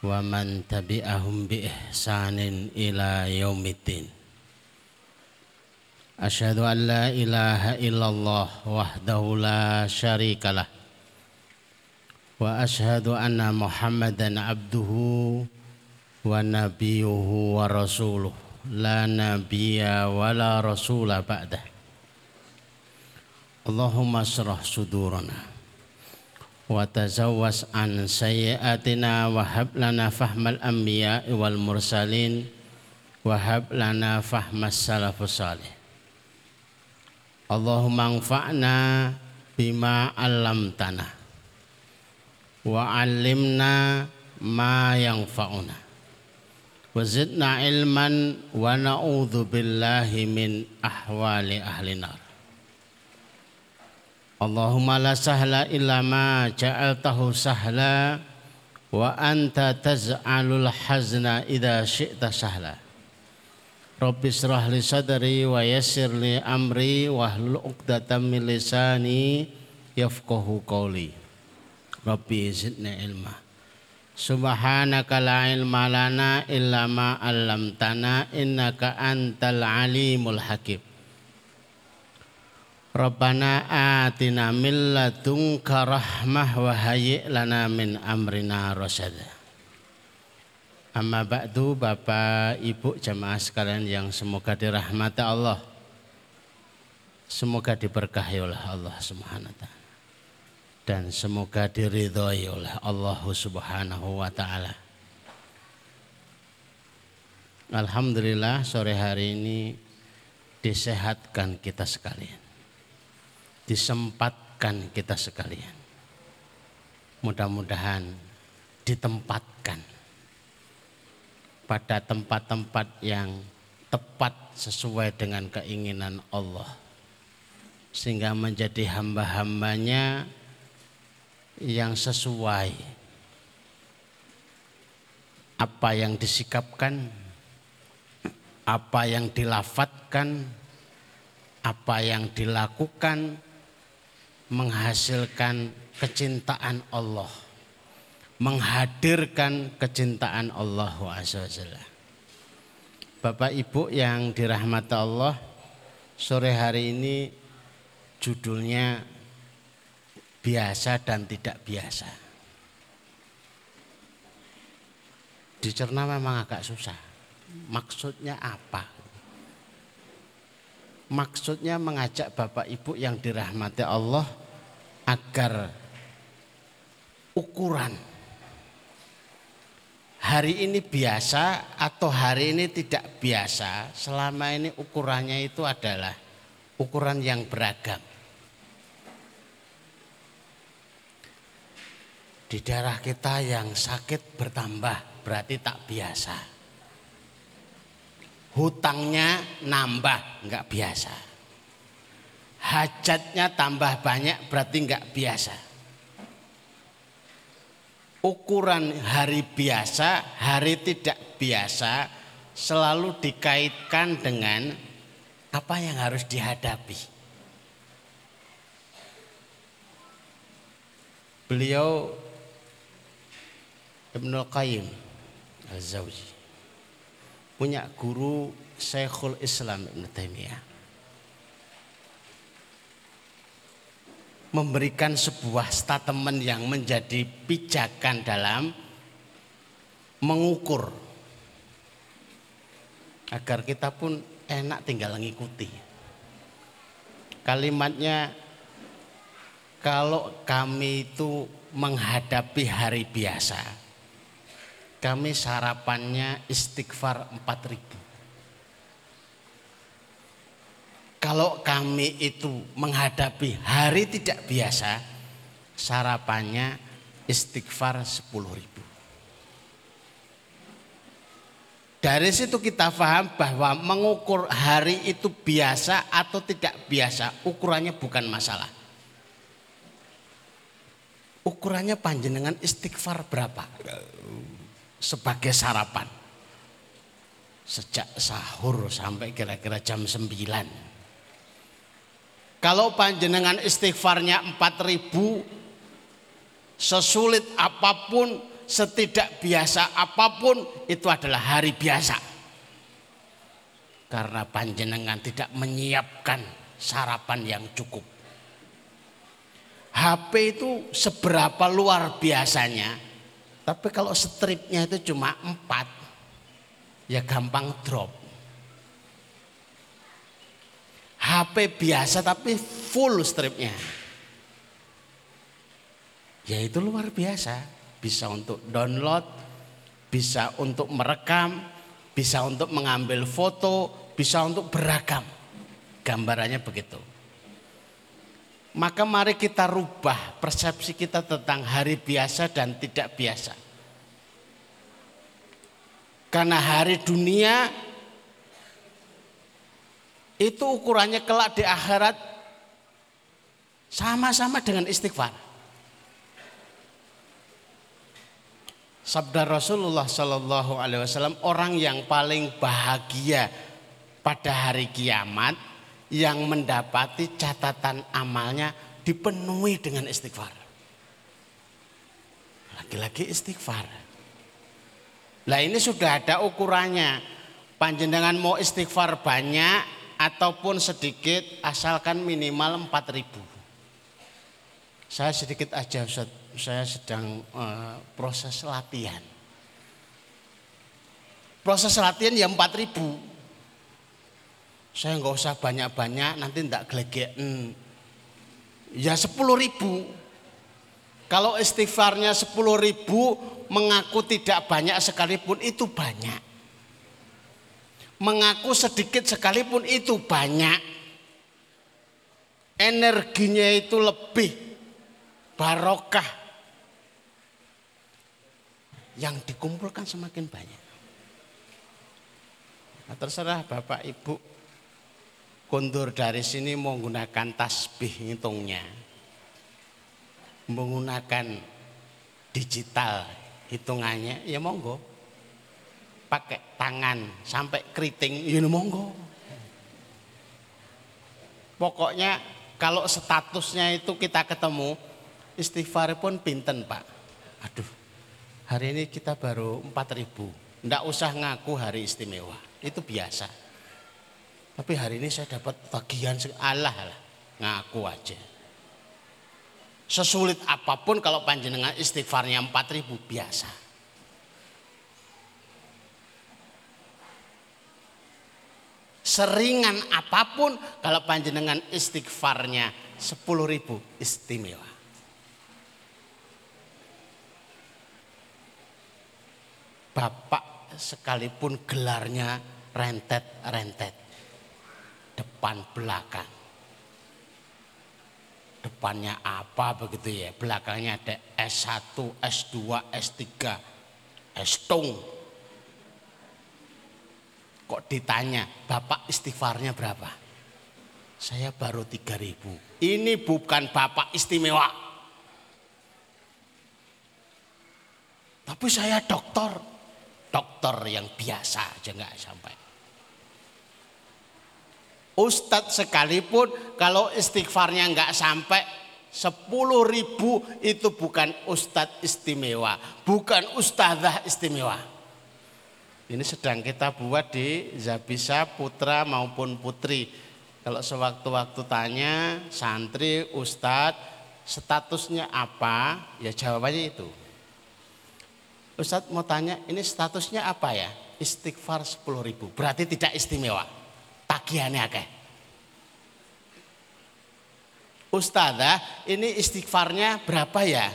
wa man tabi'ahum bi ihsanin ila yaumiddin. Asyhadu an la ilaha illallah wahdahu la syarikalah. Wa asyhadu anna muhammadan abduhu wa nabiyuhu wa rasuluh. La nabiyya wa la rasula ba'dah. Allahumma syrah sudurana wa tazawwas an sayyiatina wa hab lana fahmal anbiya wal mursalin. Wa hab lana fahmas salafus salih. Allahumma anfa'na bima 'allamtana. Wa 'allimna ma yanfa'una. Wazidna ilman wa Allahumma la sahla illa ma ja'altahu sahla wa anta taz'alul hazna idha syi'ta sahla. Rabbi israh li sadri wa yassir li amri wa hlul uqdatam min lisani yafqahu qawli. Rabbi zidni ilmah. Subhanaka la ilma lana illa ma 'allamtana innaka antal alimul hakim. Rabbana atina min ladunka rahmah wa hayyi' lana min amrina rasyada. Amma ba'du Bapak Ibu jamaah sekalian yang semoga dirahmati Allah. Semoga diberkahi oleh Allah Subhanahu wa taala dan semoga diridhoi oleh Allah Subhanahu wa taala. Alhamdulillah sore hari ini disehatkan kita sekalian. Disempatkan kita sekalian. Mudah-mudahan ditempatkan pada tempat-tempat yang tepat sesuai dengan keinginan Allah. Sehingga menjadi hamba-hambanya yang sesuai apa yang disikapkan apa yang dilafatkan apa yang dilakukan menghasilkan kecintaan Allah menghadirkan kecintaan Allah SWT Bapak Ibu yang dirahmati Allah sore hari ini judulnya biasa dan tidak biasa. Dicerna memang agak susah. Maksudnya apa? Maksudnya mengajak Bapak Ibu yang dirahmati Allah agar ukuran hari ini biasa atau hari ini tidak biasa, selama ini ukurannya itu adalah ukuran yang beragam. di daerah kita yang sakit bertambah berarti tak biasa. Hutangnya nambah nggak biasa. Hajatnya tambah banyak berarti nggak biasa. Ukuran hari biasa, hari tidak biasa selalu dikaitkan dengan apa yang harus dihadapi. Beliau Ibnu Qayyim Az-Zawji punya guru Syekhul Islam Ibnu Taimiyah memberikan sebuah statement yang menjadi pijakan dalam mengukur agar kita pun enak tinggal mengikuti. Kalimatnya kalau kami itu menghadapi hari biasa, kami sarapannya istighfar 4000. Kalau kami itu menghadapi hari tidak biasa, sarapannya istighfar 10.000. Dari situ kita paham bahwa mengukur hari itu biasa atau tidak biasa, ukurannya bukan masalah. Ukurannya panjenengan istighfar berapa? Sebagai sarapan. Sejak sahur sampai kira-kira jam 9. Kalau panjenengan istighfarnya 4000 sesulit apa pun setidak biasa apa pun itu adalah hari biasa. Karena panjenengan tidak menyiapkan sarapan yang cukup. HP itu seberapa luar biasanya, tapi kalau stripnya itu cuma empat, ya gampang drop. HP biasa tapi full stripnya. Ya itu luar biasa bisa untuk download, bisa untuk merekam, bisa untuk mengambil foto, bisa untuk beragam. Gambarannya begitu. Maka mari kita rubah persepsi kita tentang hari biasa dan tidak biasa. Karena hari dunia itu ukurannya kelak di akhirat sama-sama dengan istighfar. Sabda Rasulullah Shallallahu Alaihi Wasallam orang yang paling bahagia pada hari kiamat yang mendapati catatan amalnya dipenuhi dengan istighfar. Lagi-lagi istighfar. Lah ini sudah ada ukurannya. Panjenengan mau istighfar banyak ataupun sedikit asalkan minimal 4000. Saya sedikit aja Ustaz saya sedang uh, proses latihan. Proses latihan ya 4000. Saya nggak usah banyak-banyak nanti tidak gelegek. Ya 10 ribu. Kalau istighfarnya 10 ribu mengaku tidak banyak sekalipun itu banyak. Mengaku sedikit sekalipun itu banyak. Energinya itu lebih barokah yang dikumpulkan semakin banyak. Nah, terserah Bapak Ibu kondur dari sini menggunakan tasbih hitungnya. Menggunakan digital hitungannya ya monggo. Pakai tangan sampai keriting ya monggo. Pokoknya kalau statusnya itu kita ketemu istighfar pun pinten Pak. Aduh Hari ini kita baru 4000. Tidak usah ngaku hari istimewa. Itu biasa. Tapi hari ini saya dapat bagian Allah lah. Ngaku aja. Sesulit apa pun kalau panjenengan istighfarnya 4000 biasa. Seringan apa pun kalau panjenengan istighfarnya 10.000 istimewa. bapak sekalipun gelarnya rentet-rentet. Depan belakang. Depannya apa begitu ya. Belakangnya ada S1, S2, S3, S-tung. Kok ditanya, bapak istighfarnya berapa? Saya baru 3000. Ini bukan bapak istimewa. Tapi saya dokter dokter yang biasa aja nggak sampai. Ustadz sekalipun kalau istighfarnya nggak sampai sepuluh ribu itu bukan ustadz istimewa, bukan ustadzah istimewa. Ini sedang kita buat di Zabisa putra maupun putri. Kalau sewaktu-waktu tanya santri, ustadz, statusnya apa? Ya jawabannya itu. Ustadz mau tanya ini statusnya apa ya? Istighfar 10 ribu. Berarti tidak istimewa. Tagihannya akeh. Ustadzah ini istighfarnya berapa ya?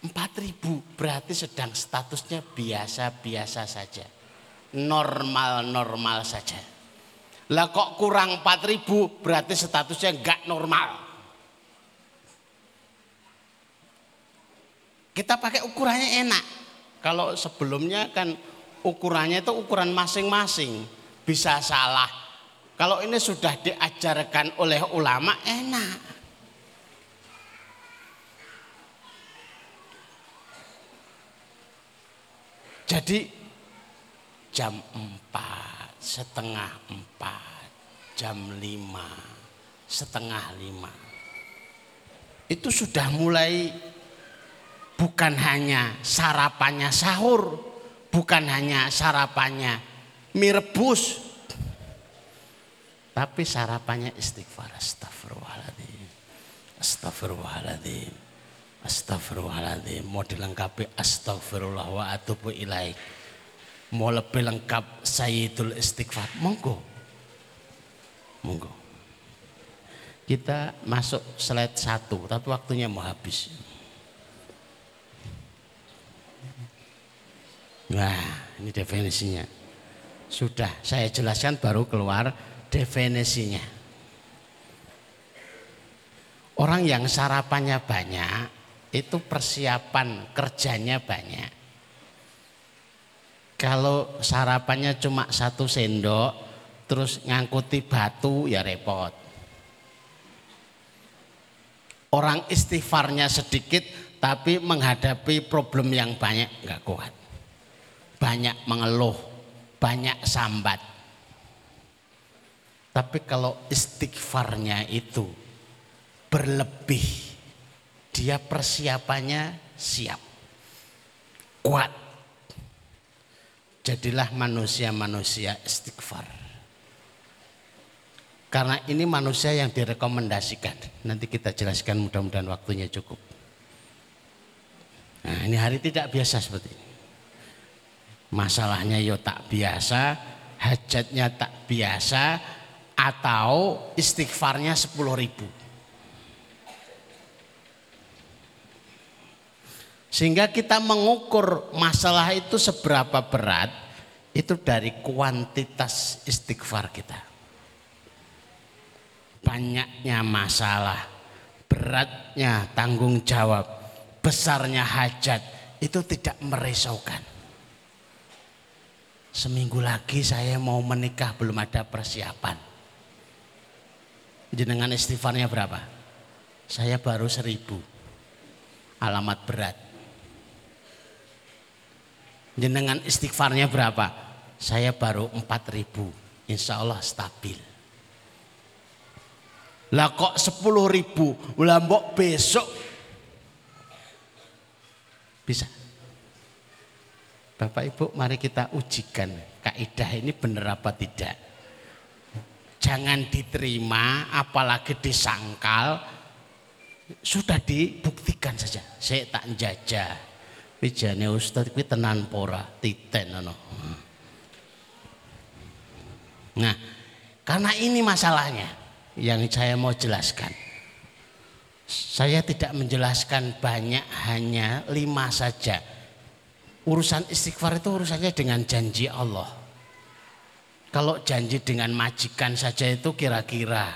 4 ribu. Berarti sedang statusnya biasa-biasa saja. Normal-normal saja. Lah kok kurang 4 ribu berarti statusnya enggak normal. Kita pakai ukurannya enak. Kalau sebelumnya kan ukurannya itu ukuran masing-masing. Bisa salah. Kalau ini sudah diajarkan oleh ulama enak. Jadi jam 4, setengah 4, jam 5, setengah 5. Itu sudah mulai bukan hanya sarapannya sahur, bukan hanya sarapannya mie rebus, tapi sarapannya istighfar astagfirullahaladzim. Astagfirullahaladzim. Astagfirullahaladzim. Mau dilengkapi astagfirullah wa atubu ilaih. Mau lebih lengkap sayyidul istighfar. Monggo. Monggo. Kita masuk slide satu, tapi waktunya mau habis. Nah, ini definisinya. Sudah saya jelaskan baru keluar definisinya. Orang yang sarapannya banyak itu persiapan kerjanya banyak. Kalau sarapannya cuma satu sendok terus ngangkuti batu ya repot. Orang istighfarnya sedikit tapi menghadapi problem yang banyak nggak kuat banyak mengeluh, banyak sambat. Tapi kalau istighfarnya itu berlebih, dia persiapannya siap, kuat. Jadilah manusia-manusia istighfar. Karena ini manusia yang direkomendasikan. Nanti kita jelaskan mudah-mudahan waktunya cukup. Nah ini hari tidak biasa seperti ini masalahnya yo tak biasa, hajatnya tak biasa, atau istighfarnya sepuluh ribu. Sehingga kita mengukur masalah itu seberapa berat itu dari kuantitas istighfar kita. Banyaknya masalah, beratnya tanggung jawab, besarnya hajat itu tidak merisaukan. Seminggu lagi saya mau menikah belum ada persiapan. Jenengan istighfarnya berapa? Saya baru seribu. Alamat berat. Jenengan istighfarnya berapa? Saya baru empat ribu. Insya Allah stabil. Lah kok sepuluh ribu? Lah besok bisa. Bapak Ibu mari kita ujikan kaidah ini benar apa tidak. Jangan diterima apalagi disangkal sudah dibuktikan saja. Saya tak jajah. Wijane Ustaz kuwi tenan pora titen. Nah, karena ini masalahnya yang saya mau jelaskan. Saya tidak menjelaskan banyak hanya lima saja urusan istighfar itu urusannya dengan janji Allah. Kalau janji dengan majikan saja itu kira-kira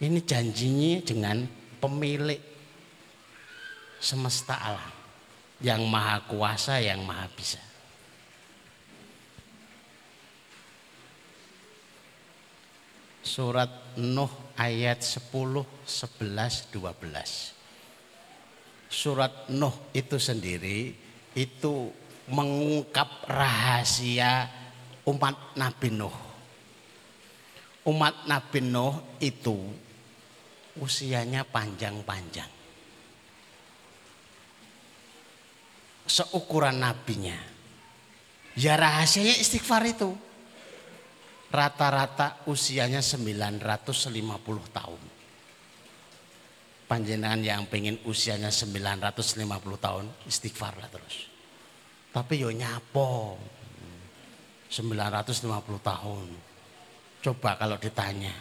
ini janjinya dengan pemilik semesta alam yang maha kuasa yang maha bisa. Surat Nuh ayat 10, 11, 12. Surat Nuh itu sendiri itu mengungkap rahasia umat Nabi Nuh. Umat Nabi Nuh itu usianya panjang-panjang. Seukuran nabinya. Ya rahasianya istighfar itu. Rata-rata usianya 950 tahun panjenengan yang pengen usianya 950 tahun istighfar lah terus. Tapi yo nyapo 950 tahun. Coba kalau ditanya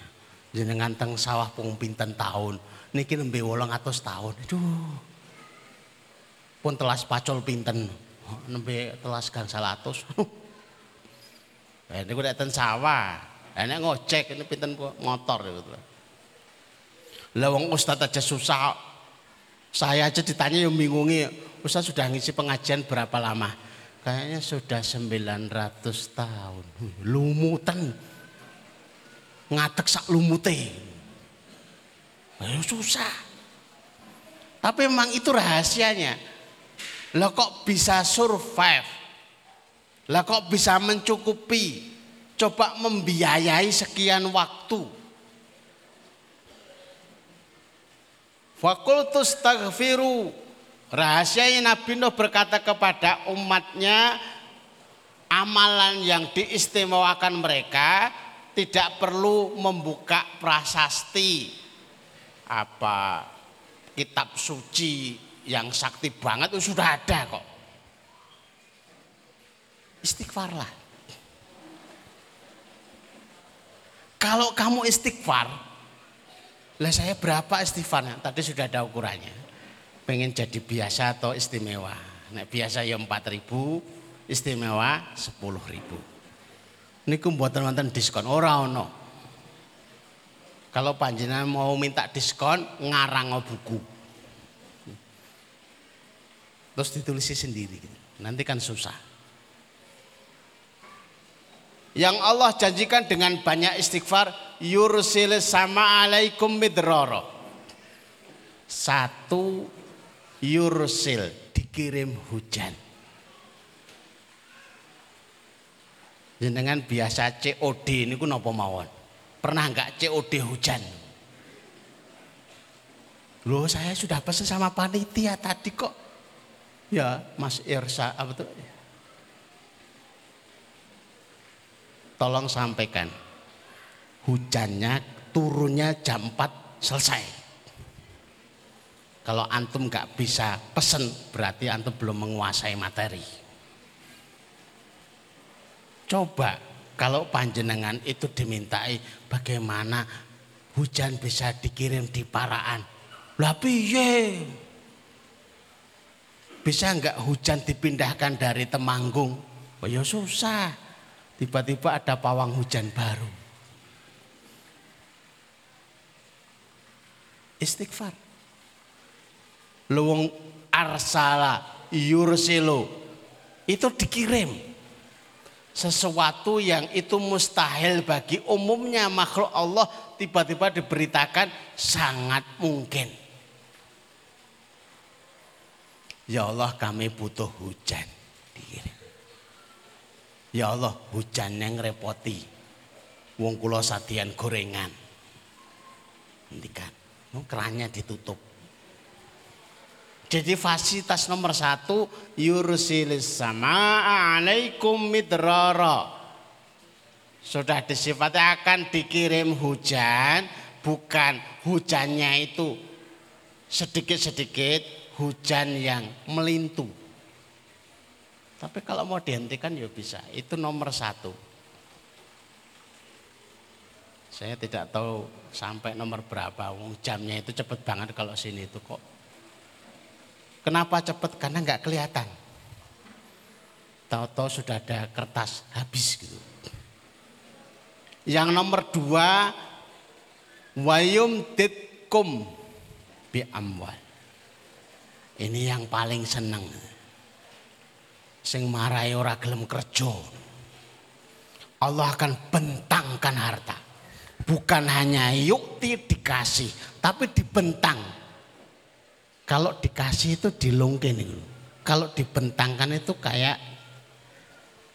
jenengan teng sawah pung pinten tahun niki nembe 800 tahun. Aduh. Pun telas pacol pinten nembe telas gangsal atus. ini udah ten sawah. Ini ngocek ini pinten motor gitu. Lawang Ustaz aja susah. Saya aja ditanya yang bingungi, Ustaz sudah ngisi pengajian berapa lama? Kayaknya sudah 900 tahun. Lumutan. Ngatek sak lumute. Ayo susah. Tapi memang itu rahasianya. Lah kok bisa survive? Lah kok bisa mencukupi? Coba membiayai sekian waktu. Fakultus tagfiru Rahasianya Nabi Nuh berkata kepada umatnya amalan yang diistimewakan mereka tidak perlu membuka prasasti apa kitab suci yang sakti banget itu sudah ada kok. Istighfarlah. Kalau kamu istighfar, lah saya berapa istighfarnya? Tadi sudah ada ukurannya pengen jadi biasa atau istimewa. Nek biasa ya 4 ribu, istimewa 10 ribu. Ini buatan wonten diskon ora ono. Kalau panjenengan mau minta diskon ngarang buku. Terus ditulisi sendiri. Nanti kan susah. Yang Allah janjikan dengan banyak istighfar yursil sama alaikum midroro. Satu yursil dikirim hujan. Jenengan biasa COD ini ku napa mawon? Pernah enggak COD hujan? Loh saya sudah pesan sama panitia tadi kok. Ya Mas Irsa apa tuh? Tolong sampaikan. Hujannya turunnya jam 4 selesai. Kalau antum nggak bisa pesen berarti antum belum menguasai materi. Coba kalau panjenengan itu dimintai bagaimana hujan bisa dikirim di paraan. Lah piye? Bisa nggak hujan dipindahkan dari Temanggung? Oh ya susah. Tiba-tiba ada pawang hujan baru. Istighfar. Luwung arsala yursilo itu dikirim. Sesuatu yang itu mustahil bagi umumnya makhluk Allah tiba-tiba diberitakan sangat mungkin. Ya Allah kami butuh hujan dikirim. Ya Allah hujan yang repoti. Wong kula sadian gorengan. Hentikan kerannya ditutup jadi fasilitas nomor satu yursilis sama alaikum midrara. Sudah disifati akan dikirim hujan, bukan hujannya itu sedikit-sedikit hujan yang melintu. Tapi kalau mau dihentikan ya bisa. Itu nomor satu. Saya tidak tahu sampai nomor berapa. Jamnya itu cepet banget kalau sini itu kok Kenapa cepat? Karena nggak kelihatan. Tahu-tahu sudah ada kertas habis gitu. Yang nomor dua, wayum titkum bi amwal. Ini yang paling seneng. Sing marai ora gelem kerja. Allah akan bentangkan harta. Bukan hanya yukti dikasih, tapi dibentang kalau dikasih itu dilungkin. Kalau dibentangkan itu kayak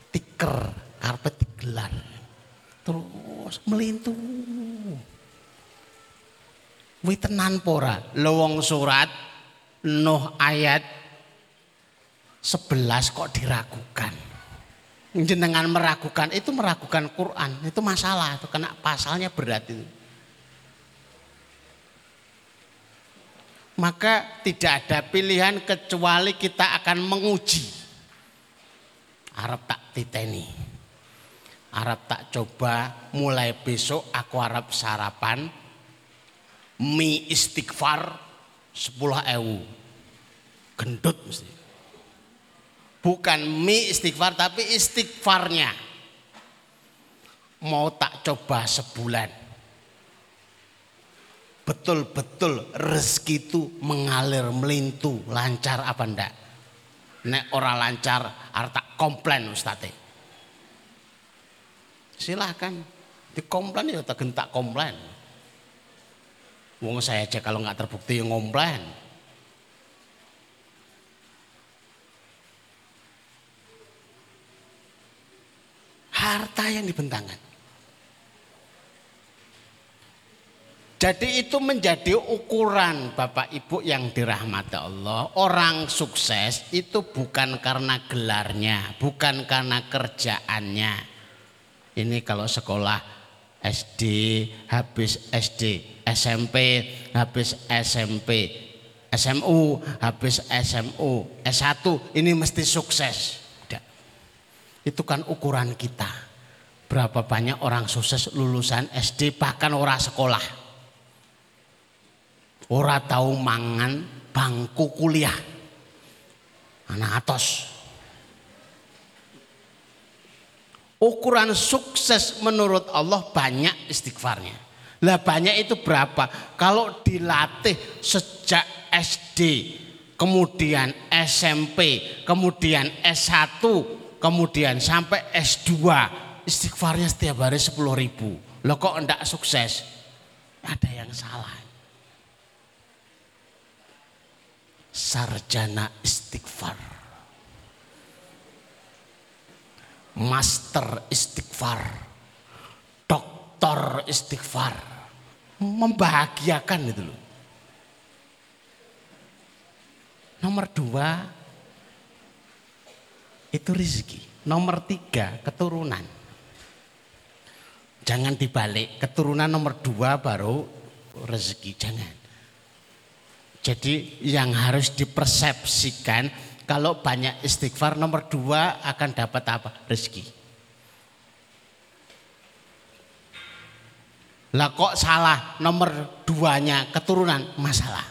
tiker, karpet digelar. Terus melintu. Witenan pora, lowong surat Nuh ayat 11 kok diragukan. Jenengan meragukan itu meragukan Quran, itu masalah, itu kena pasalnya berat itu. maka tidak ada pilihan kecuali kita akan menguji. Arab tak titeni. Arab tak coba mulai besok aku Arab sarapan mie istighfar 10 ewu. Gendut mesti. Bukan mie istighfar tapi istighfarnya. Mau tak coba sebulan betul-betul rezeki itu mengalir melintu lancar apa ndak nek ora lancar arta komplain ustadz. Silahkan dikomplain ya tak gentak komplain. Wong saya aja kalau nggak terbukti yang ngomplain. Harta yang dibentangkan. Jadi itu menjadi ukuran Bapak Ibu yang dirahmati Allah. Orang sukses itu bukan karena gelarnya, bukan karena kerjaannya. Ini kalau sekolah SD, habis SD, SMP, habis SMP, SMU, habis SMU, S1, ini mesti sukses. Itu kan ukuran kita. Berapa banyak orang sukses lulusan SD bahkan orang sekolah ora tahu mangan bangku kuliah. Anak atos. Ukuran sukses menurut Allah banyak istighfarnya. Lah banyak itu berapa? Kalau dilatih sejak SD, kemudian SMP, kemudian S1, kemudian sampai S2, istighfarnya setiap hari 10 ribu. Loh kok enggak sukses? Ada yang salah. sarjana istighfar. Master istighfar. Doktor istighfar. Membahagiakan itu loh. Nomor dua itu rezeki. Nomor tiga keturunan. Jangan dibalik. Keturunan nomor dua baru rezeki. Jangan. Jadi yang harus dipersepsikan kalau banyak istighfar nomor dua akan dapat apa? Rezeki. Lah kok salah nomor duanya keturunan masalah.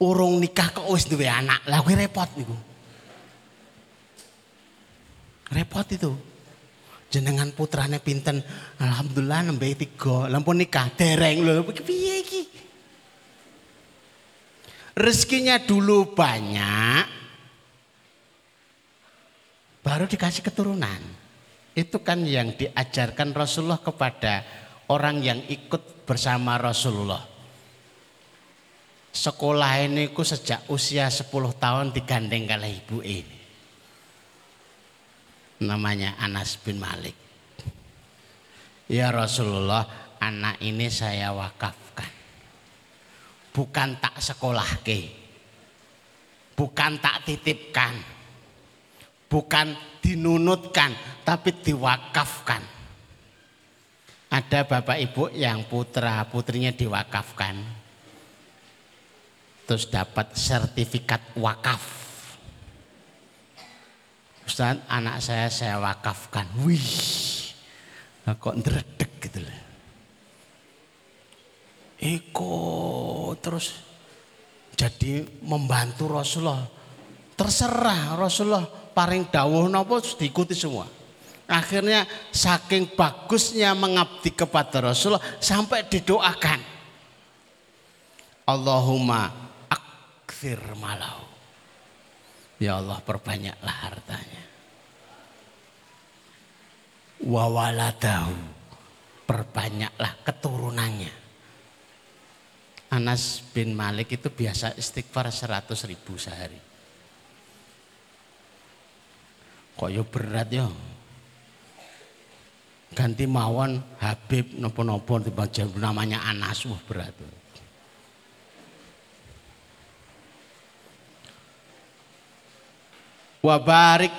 Urung nikah kok wis duwe anak. Lah kuwi repot niku. Repot itu. Jenengan putrane pinten? Alhamdulillah nembe tiga. Lampun nikah dereng lho. Piye iki? rezekinya dulu banyak, baru dikasih keturunan. Itu kan yang diajarkan Rasulullah kepada orang yang ikut bersama Rasulullah. Sekolah ini ku sejak usia 10 tahun digandeng oleh ibu ini. Namanya Anas bin Malik. Ya Rasulullah, anak ini saya wakafkan bukan tak sekolah ke, bukan tak titipkan, bukan dinunutkan, tapi diwakafkan. Ada bapak ibu yang putra putrinya diwakafkan, terus dapat sertifikat wakaf. Ustaz, anak saya saya wakafkan. Wih, kok ndredeg gitu loh. Iko terus jadi membantu Rasulullah. Terserah Rasulullah paling dawuh napa diikuti semua. Akhirnya saking bagusnya mengabdi kepada Rasulullah sampai didoakan. Allahumma akfir malau. Ya Allah perbanyaklah hartanya. Wawaladahu perbanyaklah keturunannya Anas bin Malik itu biasa istighfar 100 ribu sehari. Kok yo berat yo. Ganti mawon Habib nopo-nopo namanya Anas wah berat. Wabarik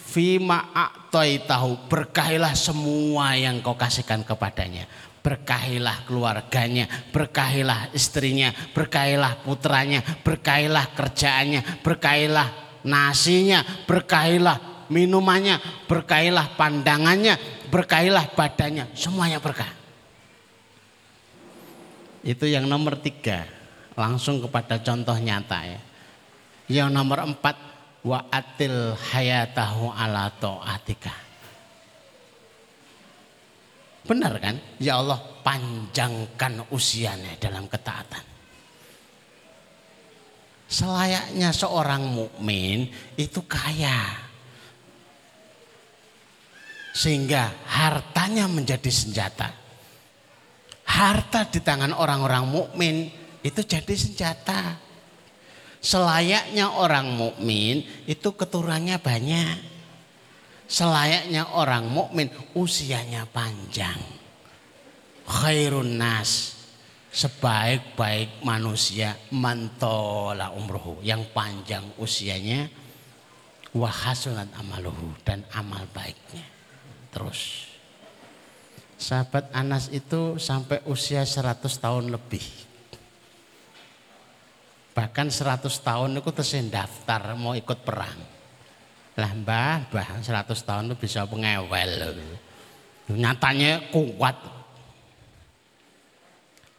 fima tahu berkahilah semua yang kau kasihkan kepadanya Berkahilah keluarganya, berkahilah istrinya, berkahilah putranya, berkahilah kerjaannya, berkahilah nasinya, berkahilah minumannya, berkahilah pandangannya, berkahilah badannya, semuanya berkah. Itu yang nomor tiga, langsung kepada contoh nyata ya. Yang nomor empat, wa'atil hayatahu ala ta'atika Benar kan? Ya Allah panjangkan usianya dalam ketaatan. Selayaknya seorang mukmin itu kaya. Sehingga hartanya menjadi senjata. Harta di tangan orang-orang mukmin itu jadi senjata. Selayaknya orang mukmin itu keturunannya banyak. Selayaknya orang mukmin usianya panjang. Khairun nas sebaik-baik manusia mantola umruhu yang panjang usianya wahasunat amaluhu dan amal baiknya terus sahabat Anas itu sampai usia 100 tahun lebih bahkan 100 tahun itu terus daftar mau ikut perang lah mbah mbah 100 tahun itu bisa pengewel nyatanya kuat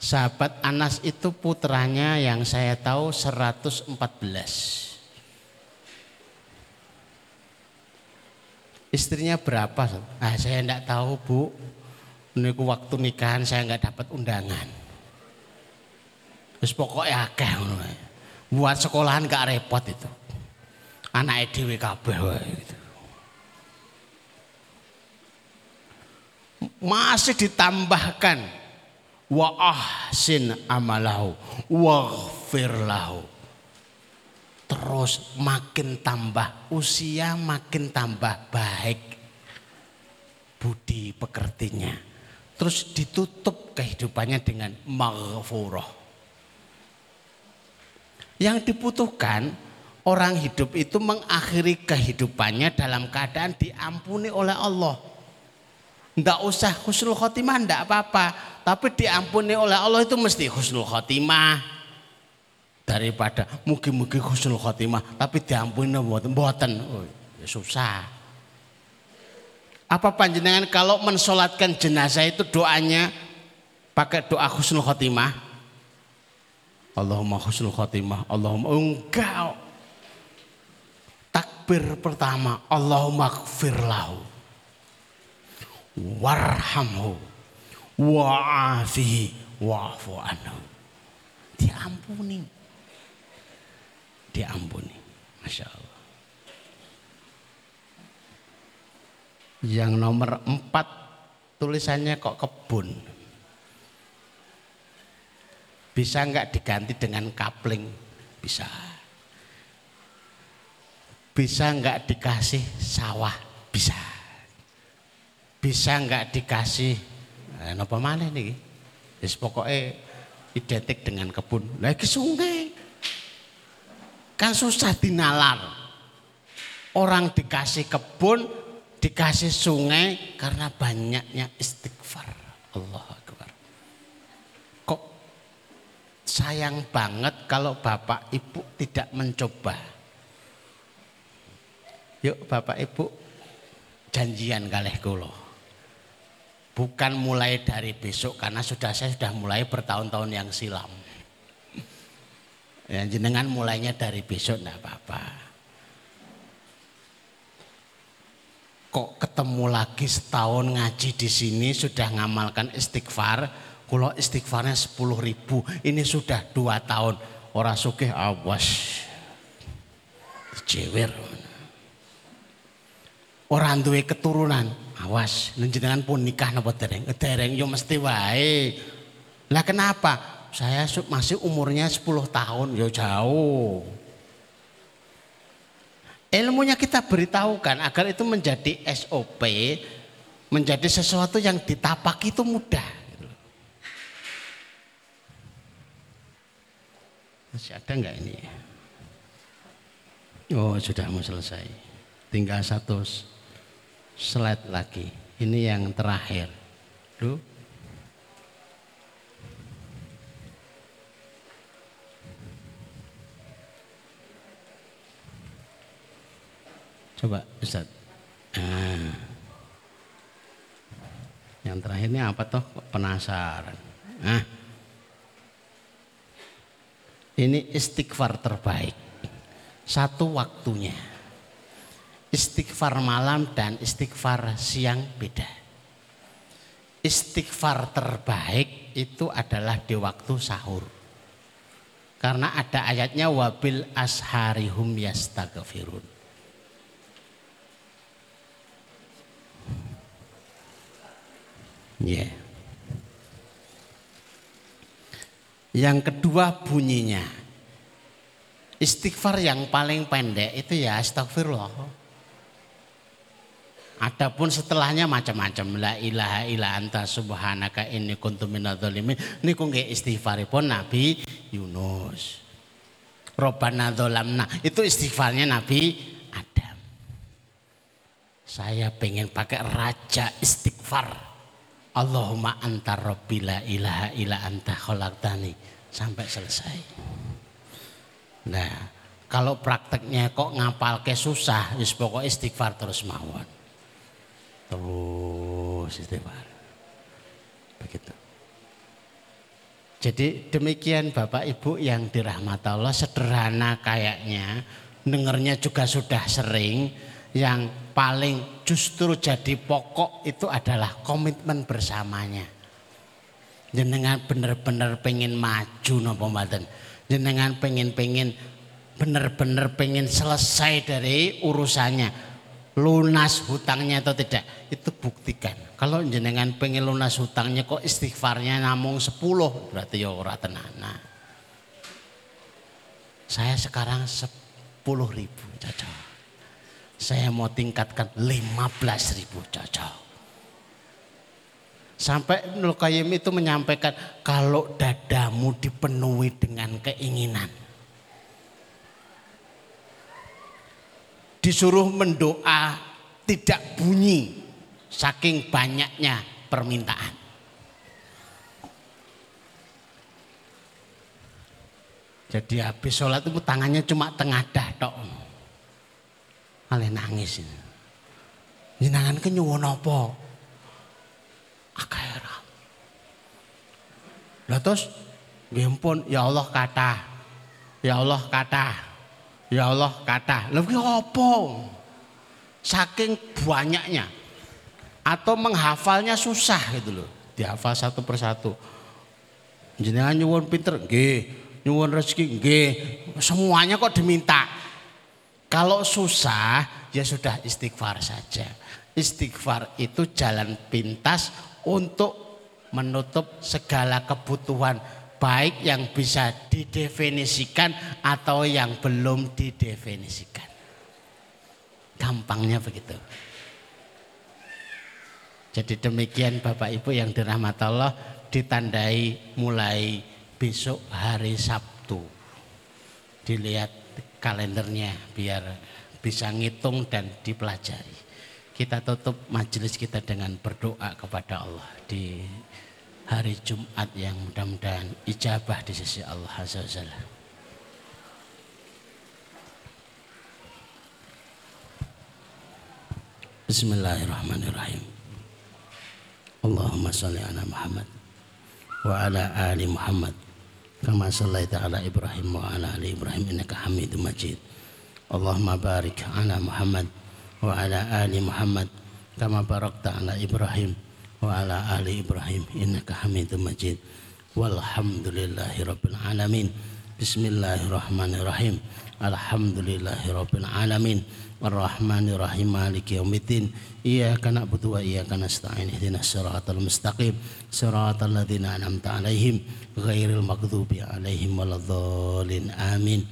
Sahabat Anas itu putranya yang saya tahu 114. Istrinya berapa? Ah, saya tidak tahu bu. Ini waktu nikahan saya nggak dapat undangan. Terus pokoknya akeh Buat sekolahan gak repot itu. Anak edw kabeh gitu. Masih ditambahkan wa ahsin amalahu waghfir lahu terus makin tambah usia makin tambah baik budi pekertinya terus ditutup kehidupannya dengan maghfurah yang dibutuhkan orang hidup itu mengakhiri kehidupannya dalam keadaan diampuni oleh Allah Enggak usah husnul khotimah enggak apa-apa. Tapi diampuni oleh Allah itu mesti husnul khotimah. Daripada mugi-mugi husnul khotimah tapi diampuni mboten. Oh, ya susah. Apa panjenengan kalau mensolatkan jenazah itu doanya pakai doa husnul khotimah? Allahumma husnul khotimah, Allahumma enggak. Takbir pertama, Allahumma gfir lahu warhamhu wa'afihi wa'fu anhu. Diampuni. Diampuni. Masya Allah. Yang nomor empat tulisannya kok kebun. Bisa nggak diganti dengan kapling? Bisa. Bisa nggak dikasih sawah? Bisa bisa nggak dikasih eh, napa mana nih Wis pokoknya identik dengan kebun. Lagi sungai. Kan susah dinalar. Orang dikasih kebun, dikasih sungai karena banyaknya istighfar. Allah Akbar. Kok sayang banget kalau Bapak Ibu tidak mencoba. Yuk Bapak Ibu janjian kalih kula. Bukan mulai dari besok karena sudah saya sudah mulai bertahun-tahun yang silam. Ya, jenengan mulainya dari besok enggak apa-apa. Kok ketemu lagi setahun ngaji di sini sudah ngamalkan istighfar, kalau istighfarnya 10 ribu, ini sudah dua tahun. Orang sugih awas. Jewer. Orang duwe keturunan, Awas, jenengan pun nikah napa dereng? Dereng yo mesti wae. Lah kenapa? Saya masih umurnya 10 tahun, yo jauh. Ilmunya kita beritahukan agar itu menjadi SOP, menjadi sesuatu yang ditapak itu mudah. Masih ada enggak ini? Oh sudah mau selesai. Tinggal satu slide lagi. Ini yang terakhir. Duh. Coba Ustaz. Nah. Yang terakhir ini apa toh? Penasaran. Nah. Ini istighfar terbaik. Satu waktunya. Istighfar malam dan istighfar siang beda. Istighfar terbaik itu adalah di waktu sahur. Karena ada ayatnya wabil asharihum yastaghfirun. Ya. Yeah. Yang kedua bunyinya. Istighfar yang paling pendek itu ya astagfirullah. Adapun setelahnya macam-macam la ilaha illa anta subhanaka inni kuntu minadzalimin niku nggih istighfaripun Nabi Yunus. Robbana dzalamna itu istighfarnya Nabi Adam. Saya pengen pakai raja istighfar. Allahumma anta rabbi la ilaha illa anta khalaqtani sampai selesai. Nah, kalau prakteknya kok ngapal ke susah, wis pokok istighfar terus mawon. Terus istighfar. Begitu. Jadi demikian Bapak Ibu yang dirahmati Allah sederhana kayaknya dengernya juga sudah sering yang paling justru jadi pokok itu adalah komitmen bersamanya. Jenengan bener-bener pengen maju nopo mboten. Jenengan pengen-pengen bener-bener pengen selesai dari urusannya. Lunas hutangnya atau tidak itu buktikan. Kalau jenengan pengen lunas hutangnya kok istighfarnya namung 10 berarti ya ora tenana. Saya sekarang 10 ribu cocok. Saya mau tingkatkan 15 ribu cocok. Sampai Ibnu Qayyim itu menyampaikan kalau dadamu dipenuhi dengan keinginan. Disuruh mendoa tidak bunyi saking banyaknya permintaan. Jadi habis sholat itu tangannya cuma tengah dah tok. Kalian nangis. Jenengan ke nyuwun apa? akhirat. Lah terus ya Allah kata. Ya Allah kata. Ya Allah kata. Lha apa? Saking banyaknya atau menghafalnya susah gitu loh. Dihafal satu persatu. Jenengan nyuwun pinter nggih, nyuwun rezeki nggih. Semuanya kok diminta. Kalau susah ya sudah istighfar saja. Istighfar itu jalan pintas untuk menutup segala kebutuhan baik yang bisa didefinisikan atau yang belum didefinisikan. Gampangnya begitu. Jadi demikian Bapak Ibu yang dirahmati Allah ditandai mulai besok hari Sabtu. Dilihat kalendernya biar bisa ngitung dan dipelajari kita tutup majelis kita dengan berdoa kepada Allah di hari Jumat yang mudah-mudahan ijabah di sisi Allah Azza Bismillahirrahmanirrahim. Allahumma salli ala Muhammad wa ala ali Muhammad kama sallaita ala Ibrahim wa ala ali Ibrahim innaka Hamidum Majid. Allahumma barik ala Muhammad wa ala ali Muhammad kama barakta ala Ibrahim wa ala ali Ibrahim innaka Hamidum Majid. Walhamdulillahi alamin. Bismillahirrahmanirrahim. Alhamdulillahirabbil alamin. Ar-Rahmanirrahim. Maliki yaumiddin. Iyyaka na'budu wa iyyaka nasta'in. Ihdinas siratal mustaqim. Siratal ladzina an'amta 'alaihim ghairil maghdubi 'alaihim waladdallin. Amin.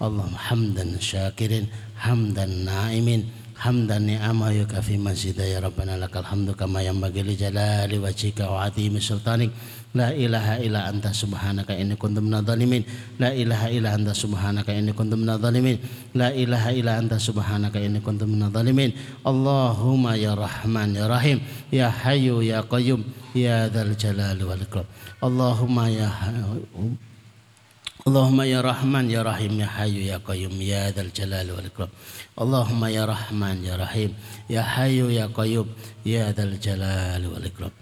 Allahumma hamdan syakirin hamdan na'imin hamdan ni'ama yukafi masjidah ya rabbana lakal hamdu kama yanbaghi li jalali wajhika wa 'azimi sultanik la ilaha illa anta subhanaka inni kuntu minadh-dhalimin la ilaha illa anta subhanaka inni kuntu minadh-dhalimin la ilaha illa anta subhanaka inni kuntu minadh-dhalimin Allahumma ya rahman ya rahim ya hayyu ya qayyum ya dzal jalali wal ikram Allahumma ya Allahumma ya Rahman ya Rahim ya Hayyu ya Qayyum ya Dzal Jalali wal Ikram. Allahumma ya Rahman ya Rahim ya Hayyu ya Qayyum ya Dzal Jalali wal Ikram.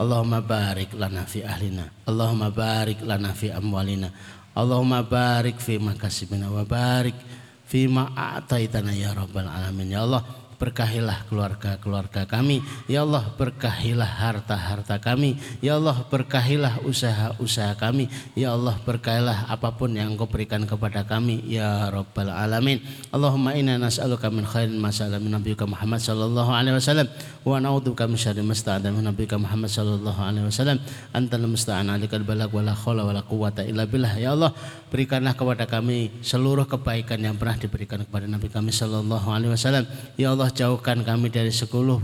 Allahumma barik lana fi ahlina. Allahumma barik lana fi amwalina. Allahumma barik fi makasibina wa barik fi ma a'taitana ya rabbal alamin ya Allah berkahilah keluarga-keluarga kami. Ya Allah berkahilah harta-harta kami. Ya Allah berkahilah usaha-usaha kami. Ya Allah berkahilah apa pun yang Engkau berikan kepada kami. Ya Rabbal Alamin. Allahumma inna nas'aluka min khairin ma sa'ala min nabiyika Muhammad sallallahu alaihi wasallam wa na'udzubika min syarri ma min nabiyika Muhammad sallallahu alaihi wasallam. Antal musta'an alikal balag wala haula wala quwata illa billah. Ya Allah berikanlah kepada kami seluruh kebaikan yang pernah diberikan kepada Nabi kami sallallahu alaihi wasallam. Ya Allah jauhkan kami dari sepuluh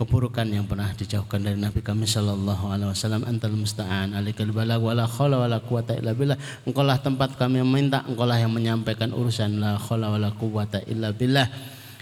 keburukan yang pernah dijauhkan dari Nabi kami sallallahu alaihi wasallam. Antal musta'an alikal balag wala khala wala quwata illa billah. Engkau lah tempat kami meminta engkau lah yang menyampaikan urusan. La khala wala quwata illa billah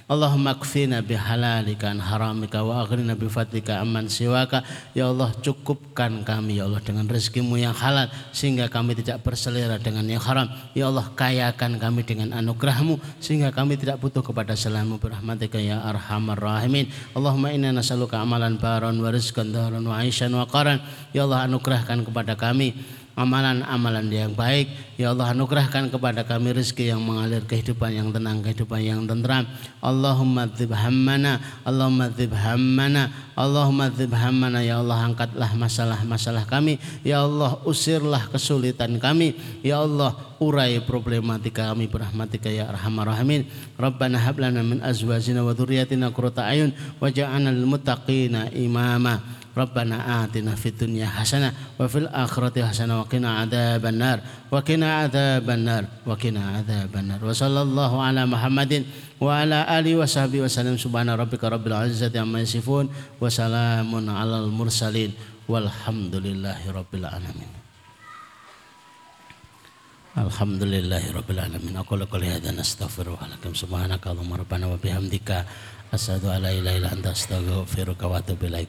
Allahumma kfina bihalalika an haramika wa aghnina bifadlika amman siwaka. Ya Allah cukupkan kami ya Allah dengan rezekimu yang halal sehingga kami tidak berselera dengan yang haram. Ya Allah kayakan kami dengan anugerahmu sehingga kami tidak butuh kepada selainmu berahmatika ya arhamar rahimin. Allahumma inna nas'aluka amalan baron wa rizqan daran wa aishan wa qaran. Ya Allah anugerahkan kepada kami amalan-amalan yang baik. Ya Allah anugerahkan kepada kami rezeki yang mengalir kehidupan yang tenang, kehidupan yang tentram. Allahumma dzib hammana, Allahumma dzib hammana, Allahumma dzib hammana. Ya Allah angkatlah masalah-masalah kami. Ya Allah usirlah kesulitan kami. Ya Allah urai problematika kami berahmatika ya arhamar rahimin. Rabbana hab lana min azwajina wa dzurriyyatina qurrata ayun waj'alna lil muttaqina imama. Rabbana atina fid dunya hasanah wa fil akhirati hasanah wa qina adzaban nar wa qina adzaban nar wa qina adzaban nar wa sallallahu ala Muhammadin wa ala alihi wa sahbihi wa sallam. Subhana rabbika rabbil izzati amma yasifun wa salamun alal mursalin. Walhamdulillahi rabbil alamin. Alhamdulillahi rabbil alamin. Aku qouli hadza nastaghfiru wa lakum. Subhanaka allahumma rabbana wa bihamdika. Asyhadu an la ilaha illa anta astaghfiruka wa atubu ilaik